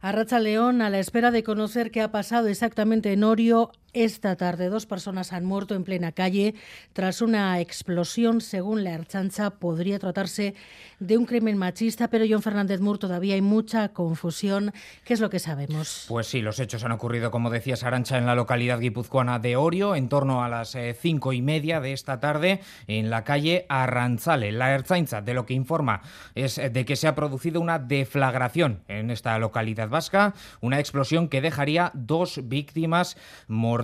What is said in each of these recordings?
A Racha León, a la espera de conocer qué ha pasado exactamente en Orio, esta tarde dos personas han muerto en plena calle tras una explosión. Según la Archancha, podría tratarse de un crimen machista, pero John Fernández Mur todavía hay mucha confusión. ¿Qué es lo que sabemos? Pues sí, los hechos han ocurrido, como decía Arancha, en la localidad guipuzcoana de Orio, en torno a las eh, cinco y media de esta tarde, en la calle Arranzale. La Archancha de lo que informa es de que se ha producido una deflagración en esta localidad vasca, una explosión que dejaría dos víctimas mortales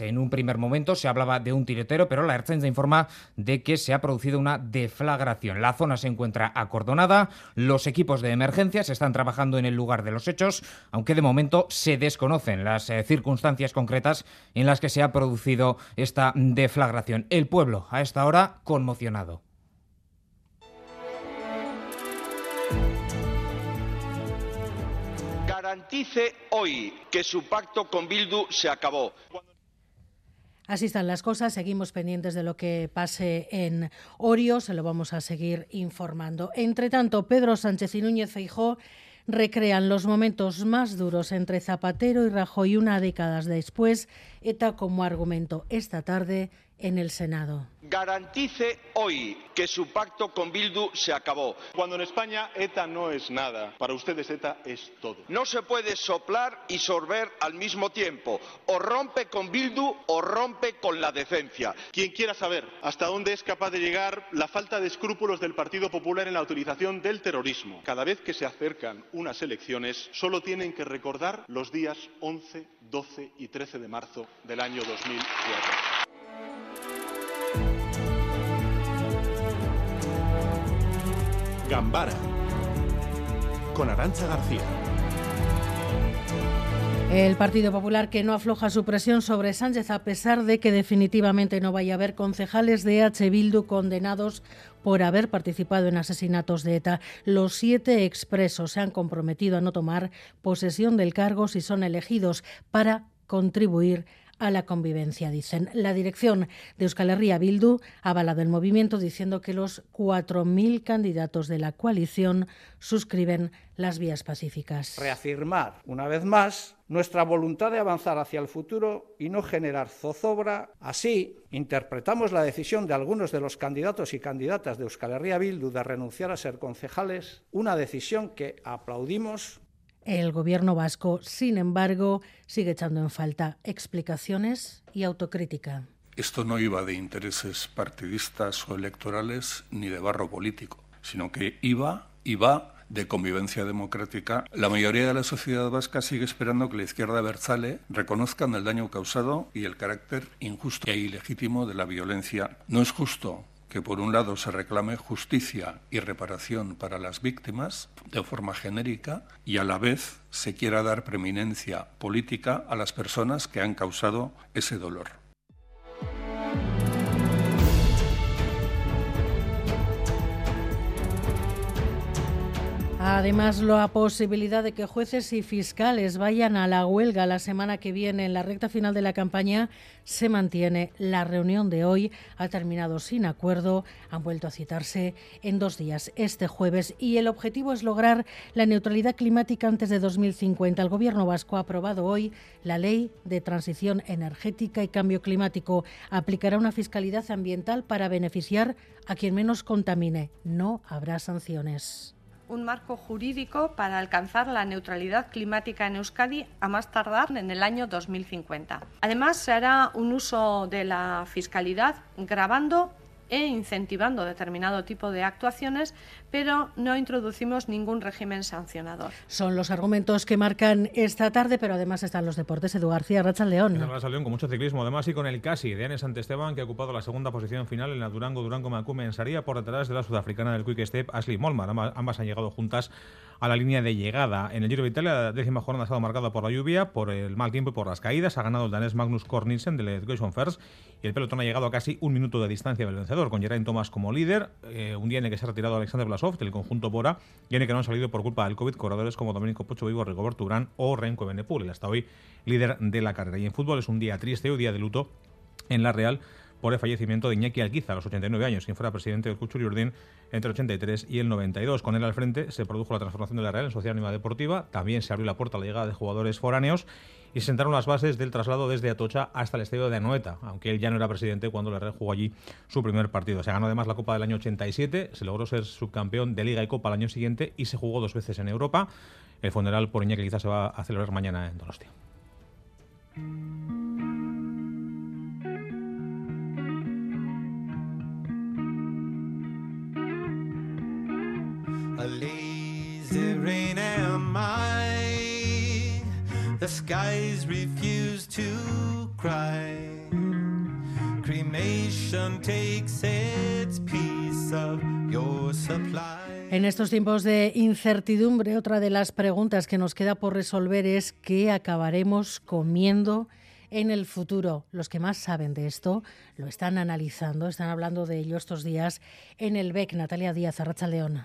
en un primer momento se hablaba de un tiretero, pero la Ertzaintza informa de que se ha producido una deflagración. La zona se encuentra acordonada, los equipos de emergencia se están trabajando en el lugar de los hechos, aunque de momento se desconocen las eh, circunstancias concretas en las que se ha producido esta deflagración. El pueblo a esta hora conmocionado. Garantice hoy que su pacto con Bildu se acabó. Así están las cosas, seguimos pendientes de lo que pase en Orio, se lo vamos a seguir informando. Entre tanto, Pedro Sánchez y Núñez Feijó recrean los momentos más duros entre Zapatero y Rajoy una década después, ETA como argumento esta tarde en el Senado. Garantice hoy que su pacto con Bildu se acabó. Cuando en España ETA no es nada, para ustedes ETA es todo. No se puede soplar y sorber al mismo tiempo. O rompe con Bildu o rompe con la decencia. Quien quiera saber hasta dónde es capaz de llegar la falta de escrúpulos del Partido Popular en la utilización del terrorismo. Cada vez que se acercan unas elecciones, solo tienen que recordar los días 11, 12 y 13 de marzo del año 2004. Gambara con Arancha García. El Partido Popular que no afloja su presión sobre Sánchez a pesar de que definitivamente no vaya a haber concejales de H. Bildu condenados por haber participado en asesinatos de ETA. Los siete expresos se han comprometido a no tomar posesión del cargo si son elegidos para contribuir a la convivencia, dicen. La dirección de Euskal Herria Bildu ha avalado el movimiento diciendo que los 4.000 candidatos de la coalición suscriben las vías pacíficas. Reafirmar una vez más nuestra voluntad de avanzar hacia el futuro y no generar zozobra. Así, interpretamos la decisión de algunos de los candidatos y candidatas de Euskal Herria Bildu de renunciar a ser concejales, una decisión que aplaudimos el gobierno vasco, sin embargo, sigue echando en falta explicaciones y autocrítica. Esto no iba de intereses partidistas o electorales ni de barro político, sino que iba y va de convivencia democrática. La mayoría de la sociedad vasca sigue esperando que la izquierda versale reconozcan el daño causado y el carácter injusto e ilegítimo de la violencia. No es justo que por un lado se reclame justicia y reparación para las víctimas de forma genérica y a la vez se quiera dar preeminencia política a las personas que han causado ese dolor. Además, la posibilidad de que jueces y fiscales vayan a la huelga la semana que viene en la recta final de la campaña se mantiene. La reunión de hoy ha terminado sin acuerdo. Han vuelto a citarse en dos días, este jueves, y el objetivo es lograr la neutralidad climática antes de 2050. El Gobierno vasco ha aprobado hoy la Ley de Transición Energética y Cambio Climático. Aplicará una fiscalidad ambiental para beneficiar a quien menos contamine. No habrá sanciones un marco jurídico para alcanzar la neutralidad climática en Euskadi a más tardar en el año 2050. Además, se hará un uso de la fiscalidad grabando e incentivando determinado tipo de actuaciones, pero no introducimos ningún régimen sancionador. Son los argumentos que marcan esta tarde, pero además están los deportes. Edu García, Racha León. León con mucho ciclismo, además y con el casi de Anes Esteban, que ha ocupado la segunda posición final en la Durango Durango Macume en Saría por detrás de la sudafricana del Quick Step Ashley Molmar. Ambas han llegado juntas a la línea de llegada. En el Giro de Italia, la décima jornada ha estado marcada por la lluvia, por el mal tiempo y por las caídas. Ha ganado el danés Magnus Cornilsen del Education First y el pelotón ha llegado a casi un minuto de distancia del vencedor, con Geraint Thomas como líder. Eh, un día en el que se ha retirado Alexander Blasov del conjunto Bora y en el que no han salido por culpa del COVID corredores como Domenico Pocho Vivo, Rigoberto Urán o Renko Benepul, el hasta hoy líder de la carrera. Y en fútbol es un día triste, un día de luto en la Real por el fallecimiento de Iñaki Alquiza a los 89 años, quien fuera presidente del Cuchuri Urdin entre el 83 y el 92. Con él al frente se produjo la transformación de la Real en Sociedad Anónima Deportiva, también se abrió la puerta a la llegada de jugadores foráneos y se sentaron las bases del traslado desde Atocha hasta el estadio de Anoeta, aunque él ya no era presidente cuando la Real jugó allí su primer partido. Se ganó además la Copa del año 87, se logró ser subcampeón de Liga y Copa el año siguiente y se jugó dos veces en Europa. El funeral por Iñaki quizás se va a celebrar mañana en Donostia. The skies refuse to cry. En estos tiempos de incertidumbre, otra de las preguntas que nos queda por resolver es qué acabaremos comiendo en el futuro. Los que más saben de esto lo están analizando, están hablando de ello estos días en el BEC. Natalia Díaz, Arracha León.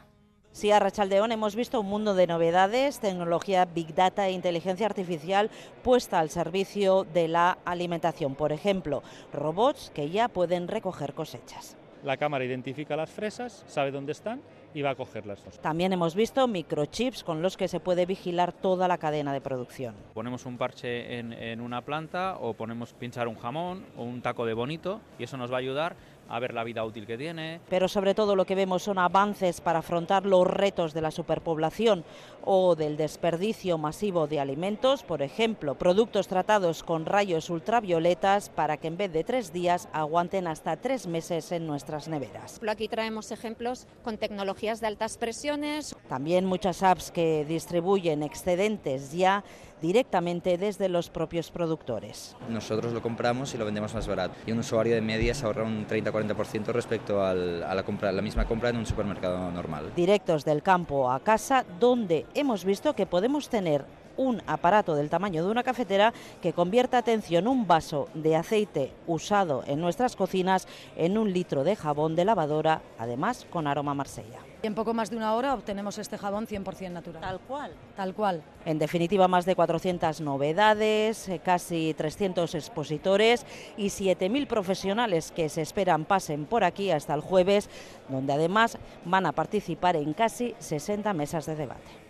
Sí, a Rachaldeón hemos visto un mundo de novedades, tecnología Big Data e inteligencia artificial puesta al servicio de la alimentación. Por ejemplo, robots que ya pueden recoger cosechas. La cámara identifica las fresas, sabe dónde están y va a cogerlas. También hemos visto microchips con los que se puede vigilar toda la cadena de producción. Ponemos un parche en, en una planta o ponemos pinchar un jamón o un taco de bonito y eso nos va a ayudar a ver la vida útil que tiene. Pero sobre todo lo que vemos son avances para afrontar los retos de la superpoblación o del desperdicio masivo de alimentos, por ejemplo, productos tratados con rayos ultravioletas para que en vez de tres días aguanten hasta tres meses en nuestras neveras. Aquí traemos ejemplos con tecnologías de altas presiones. También muchas apps que distribuyen excedentes ya directamente desde los propios productores. Nosotros lo compramos y lo vendemos más barato y un usuario de media se ahorra un 30-40% respecto a la, compra, la misma compra en un supermercado normal. Directos del campo a casa donde hemos visto que podemos tener un aparato del tamaño de una cafetera que convierta, atención, un vaso de aceite usado en nuestras cocinas en un litro de jabón de lavadora, además con aroma Marsella. En poco más de una hora obtenemos este jabón 100% natural. Tal cual. Tal cual. En definitiva, más de 400 novedades, eh, casi 300 expositores y 7.000 profesionales que se esperan pasen por aquí hasta el jueves, donde además van a participar en casi 60 mesas de debate.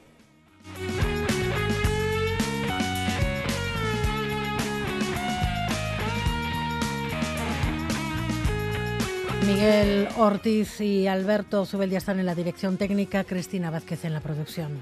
Miguel Ortiz y Alberto Zubel ya están en la dirección técnica, Cristina Vázquez en la producción.